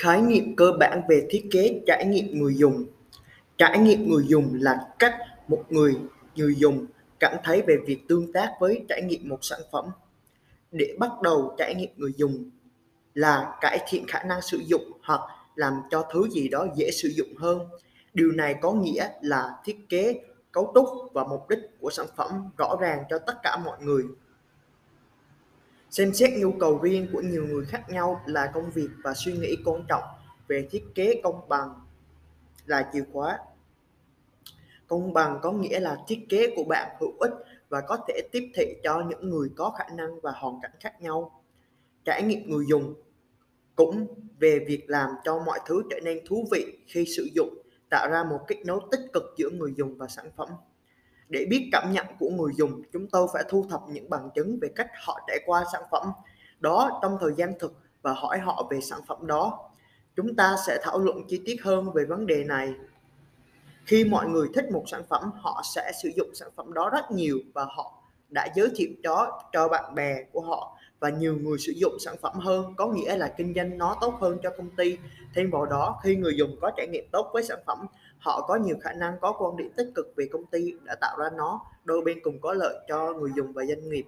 Khái niệm cơ bản về thiết kế trải nghiệm người dùng Trải nghiệm người dùng là cách một người người dùng cảm thấy về việc tương tác với trải nghiệm một sản phẩm. Để bắt đầu trải nghiệm người dùng là cải thiện khả năng sử dụng hoặc làm cho thứ gì đó dễ sử dụng hơn. Điều này có nghĩa là thiết kế, cấu trúc và mục đích của sản phẩm rõ ràng cho tất cả mọi người. Xem xét nhu cầu riêng của nhiều người khác nhau là công việc và suy nghĩ quan trọng về thiết kế công bằng là chìa khóa. Công bằng có nghĩa là thiết kế của bạn hữu ích và có thể tiếp thị cho những người có khả năng và hoàn cảnh khác nhau. Trải nghiệm người dùng cũng về việc làm cho mọi thứ trở nên thú vị khi sử dụng, tạo ra một kết nối tích cực giữa người dùng và sản phẩm. Để biết cảm nhận của người dùng, chúng tôi phải thu thập những bằng chứng về cách họ trải qua sản phẩm đó trong thời gian thực và hỏi họ về sản phẩm đó. Chúng ta sẽ thảo luận chi tiết hơn về vấn đề này. Khi mọi người thích một sản phẩm, họ sẽ sử dụng sản phẩm đó rất nhiều và họ đã giới thiệu đó cho bạn bè của họ và nhiều người sử dụng sản phẩm hơn, có nghĩa là kinh doanh nó tốt hơn cho công ty. Thêm vào đó, khi người dùng có trải nghiệm tốt với sản phẩm, họ có nhiều khả năng có quan điểm tích cực về công ty đã tạo ra nó, đôi bên cùng có lợi cho người dùng và doanh nghiệp.